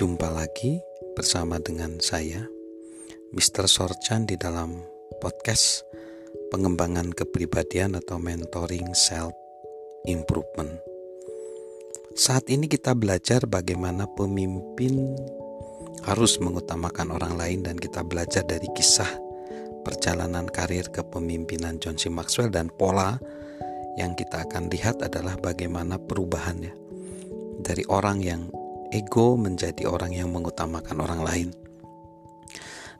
Jumpa lagi bersama dengan saya, Mr. Sorchan di dalam podcast pengembangan kepribadian atau mentoring self improvement. Saat ini kita belajar bagaimana pemimpin harus mengutamakan orang lain dan kita belajar dari kisah perjalanan karir kepemimpinan John C. Maxwell dan pola yang kita akan lihat adalah bagaimana perubahannya dari orang yang ego menjadi orang yang mengutamakan orang lain.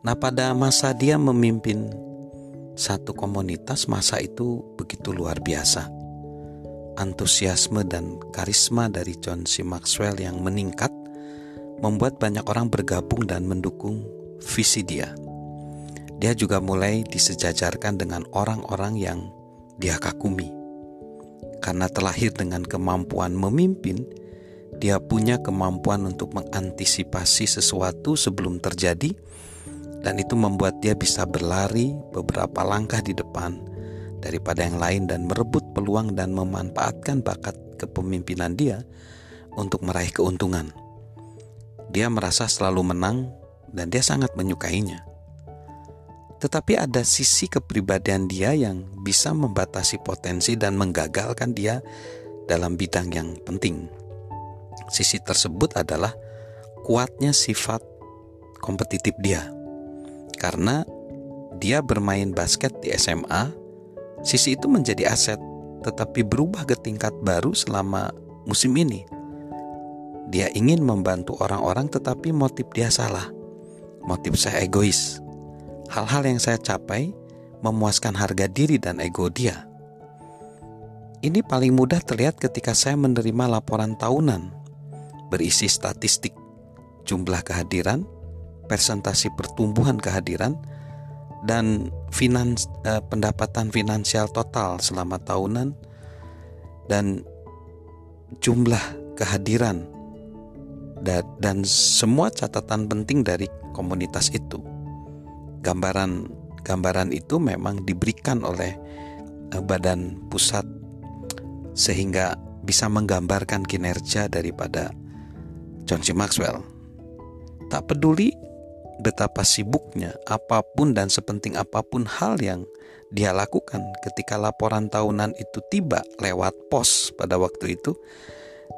Nah, pada masa dia memimpin satu komunitas, masa itu begitu luar biasa. Antusiasme dan karisma dari John C. Maxwell yang meningkat membuat banyak orang bergabung dan mendukung visi dia. Dia juga mulai disejajarkan dengan orang-orang yang dia kagumi. Karena terlahir dengan kemampuan memimpin, dia punya kemampuan untuk mengantisipasi sesuatu sebelum terjadi, dan itu membuat dia bisa berlari beberapa langkah di depan daripada yang lain dan merebut peluang dan memanfaatkan bakat kepemimpinan dia untuk meraih keuntungan. Dia merasa selalu menang dan dia sangat menyukainya. Tetapi ada sisi kepribadian dia yang bisa membatasi potensi dan menggagalkan dia dalam bidang yang penting. Sisi tersebut adalah kuatnya sifat kompetitif dia. Karena dia bermain basket di SMA, sisi itu menjadi aset tetapi berubah ke tingkat baru selama musim ini. Dia ingin membantu orang-orang tetapi motif dia salah. Motif saya egois. Hal-hal yang saya capai memuaskan harga diri dan ego dia. Ini paling mudah terlihat ketika saya menerima laporan tahunan berisi statistik jumlah kehadiran, presentasi pertumbuhan kehadiran, dan finans, eh, pendapatan finansial total selama tahunan dan jumlah kehadiran dan, dan semua catatan penting dari komunitas itu. Gambaran gambaran itu memang diberikan oleh eh, badan pusat sehingga bisa menggambarkan kinerja daripada John C. Maxwell. Tak peduli betapa sibuknya apa pun dan sepenting apa pun hal yang dia lakukan ketika laporan tahunan itu tiba lewat pos pada waktu itu,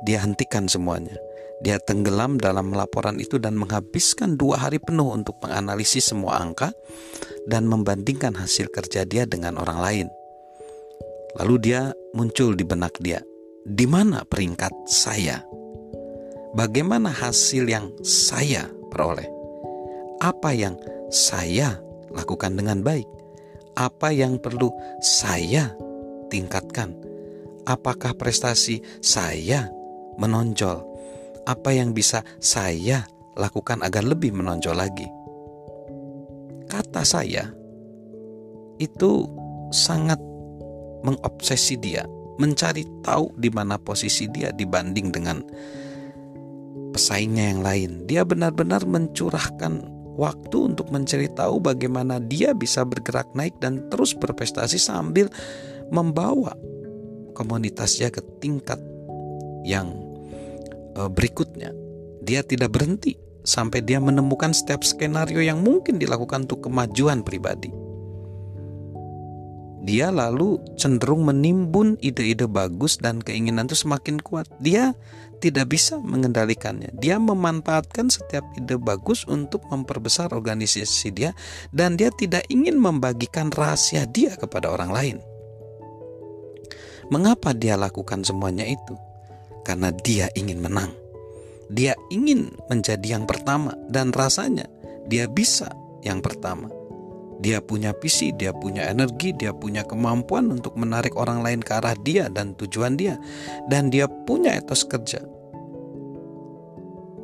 dia hentikan semuanya. Dia tenggelam dalam laporan itu dan menghabiskan dua hari penuh untuk menganalisis semua angka dan membandingkan hasil kerja dia dengan orang lain. Lalu dia muncul di benak dia, di mana peringkat saya? Bagaimana hasil yang saya peroleh. Apa yang saya lakukan dengan baik? Apa yang perlu saya tingkatkan? Apakah prestasi saya menonjol? Apa yang bisa saya lakukan agar lebih menonjol lagi? Kata saya itu sangat mengobsesi dia, mencari tahu di mana posisi dia dibanding dengan pesaingnya yang lain. Dia benar-benar mencurahkan waktu untuk mencari tahu bagaimana dia bisa bergerak naik dan terus berprestasi sambil membawa komunitasnya ke tingkat yang uh, berikutnya. Dia tidak berhenti sampai dia menemukan setiap skenario yang mungkin dilakukan untuk kemajuan pribadi. Dia lalu cenderung menimbun ide-ide bagus dan keinginan itu semakin kuat. Dia tidak bisa mengendalikannya. Dia memanfaatkan setiap ide bagus untuk memperbesar organisasi dia dan dia tidak ingin membagikan rahasia dia kepada orang lain. Mengapa dia lakukan semuanya itu? Karena dia ingin menang. Dia ingin menjadi yang pertama dan rasanya dia bisa yang pertama. Dia punya visi, dia punya energi, dia punya kemampuan untuk menarik orang lain ke arah dia dan tujuan dia, dan dia punya etos kerja.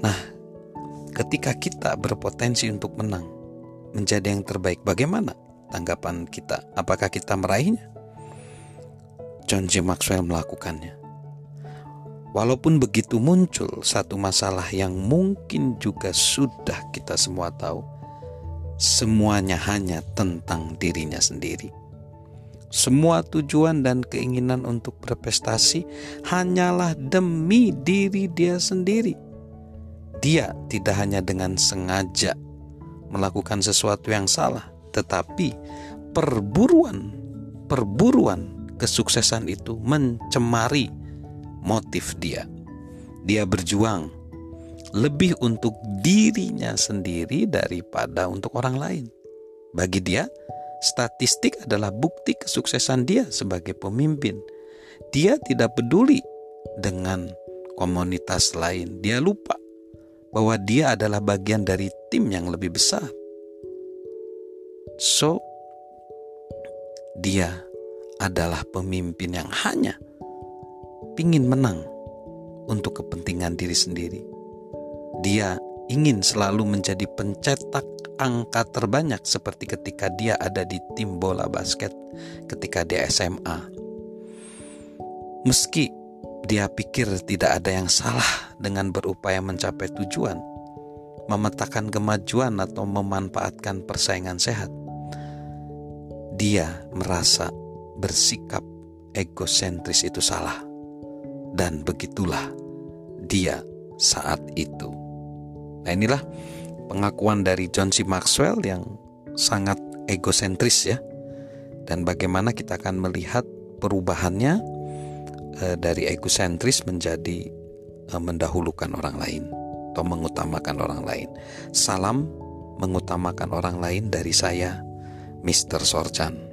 Nah, ketika kita berpotensi untuk menang, menjadi yang terbaik, bagaimana tanggapan kita? Apakah kita meraihnya? John J. Maxwell melakukannya. Walaupun begitu muncul satu masalah yang mungkin juga sudah kita semua tahu, semuanya hanya tentang dirinya sendiri. Semua tujuan dan keinginan untuk berprestasi hanyalah demi diri dia sendiri. dia tidak hanya dengan sengaja melakukan sesuatu yang salah, tetapi perburuan perburuan kesuksesan itu mencemari motif dia. Dia berjuang lebih untuk dirinya sendiri daripada untuk orang lain. Bagi dia, statistik adalah bukti kesuksesan dia sebagai pemimpin. Dia tidak peduli dengan komunitas lain. Dia lupa bahwa dia adalah bagian dari tim yang lebih besar. So, dia adalah pemimpin yang hanya ingin menang untuk kepentingan diri sendiri. Dia ingin selalu menjadi pencetak angka terbanyak seperti ketika dia ada di tim bola basket ketika dia SMA. Meski dia pikir tidak ada yang salah dengan berupaya mencapai tujuan, memetakan kemajuan atau memanfaatkan persaingan sehat. Dia merasa bersikap egosentris itu salah. Dan begitulah dia saat itu. Nah inilah pengakuan dari John C. Maxwell yang sangat egosentris ya. Dan bagaimana kita akan melihat perubahannya Eh, dari egosentris menjadi eh, mendahulukan orang lain atau mengutamakan orang lain. Salam mengutamakan orang lain dari saya, Mr. Sorchan.